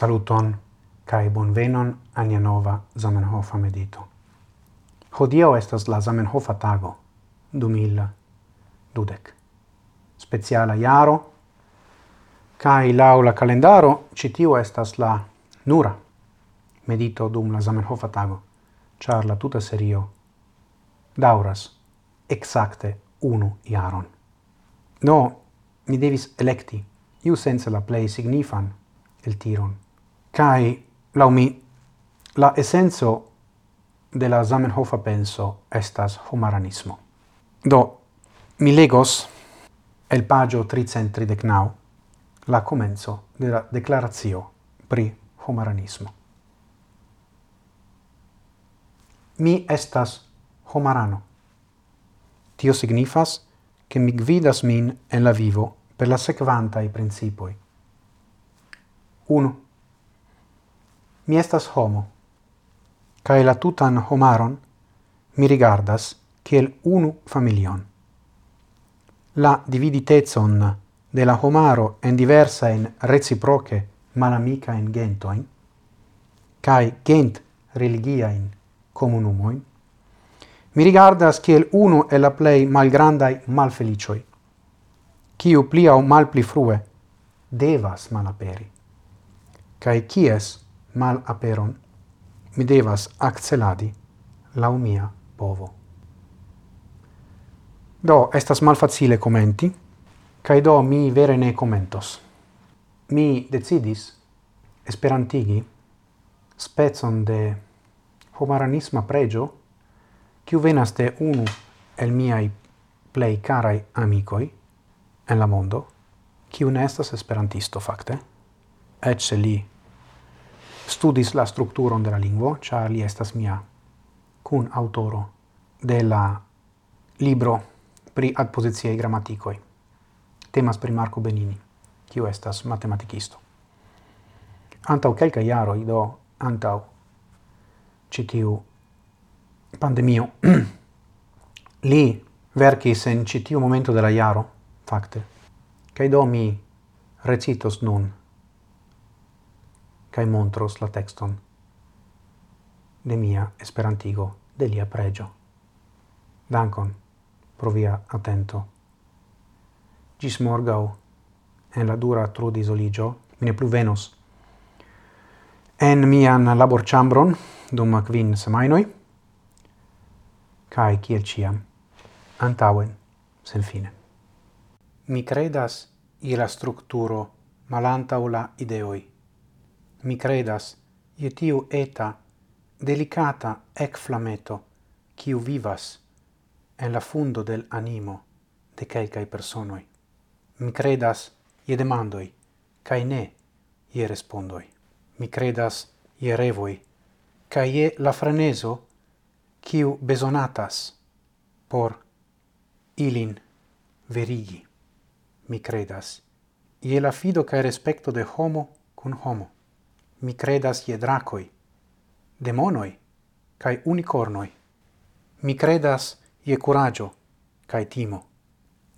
Saluton kai bonvenon a nia nova Zamenhofa medito. Hodio estas la Zamenhofa tago, 2000 dudek. Speciala jaro kai laula calendaro kalendaro estas la nura medito dum la Zamenhofa tago, Char la tuta serio dauras exacte unu jaron. No, mi devis electi, iu sense la plei signifan el tiron Kai laumi la essenzo de la Zamenhofa penso estas humaranismo. Do mi legos el pagio 339 la comenzo de la declarazio pri humaranismo. Mi estas humarano. Tio signifas che mi gvidas min en la vivo per la sequanta i principoi. 1 mi estas homo, cae la tutan homaron mi rigardas kiel unu familion. La dividitezon de la homaro en diversa diversain reciproce malamicaen gentoin, cae gent religiaen comunumoin, mi rigardas kiel unu e la plei malgrandai malfelicioi, kiu pli au mal pli frue devas malaperi, cae kies mal aperon, mi devas acceladi lau mia povo. Do, estas malfacile commenti, cae do mi vere ne commentos. Mi decidis esperantigi spezon de homaranisma pregio quiu venas de unu el miai plei carai amicoi en la mondo, quiu ne estas esperantisto, facte, ecce li studis la structuron de la lingvo, ĉar li estas mia kun aŭtoro de la libro pri adpositiei gramatikoj. Temas pri Marco Benini, kiu estas matematikisto. Antaŭ quelca iaro, ido antaŭ citiu pandemio, li verkis en citiu momento de la iaro, fakte. Kaj do mi recitos nun cae montros la texton de mia esperantigo de lia pregio. Dankon pro via attento. Gis morgau, en la dura tru disoligio, mine plu venos en mian labor chambron dum quin semainoi, cae ciel ciam, antauen, sen fine. Mi credas ira structuro malanta la ideoi, mi credas, je tiu eta, delicata ec flameto, quiu vivas en la fundo del animo de quelcae personoi. Mi credas je demandoi, cae ne je respondoi. Mi credas je revoi, cae je la freneso quiu besonatas por ilin verigi. Mi credas je la fido cae respecto de homo cun homo mi credas je dracoi, demonoi, cae unicornoi. Mi credas je curagio, cae timo.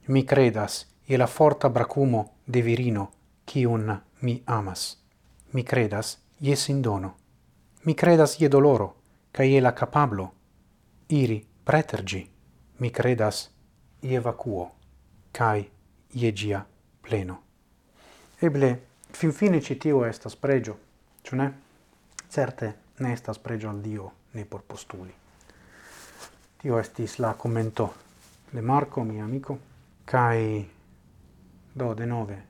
Mi credas je la forta bracumo de virino, cium mi amas. Mi credas je sindono. Mi credas je doloro, cae je la capablo, iri pretergi. Mi credas je vacuo, cae je gia pleno. Eble, fin fine citio estas pregio, Ĉu ne? Certe ne estas pregio al Dio, ne por postuli. Tio estis la commento de Marco, mi amico, cae do de nove.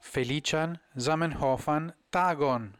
Felician Zamenhofan tagon!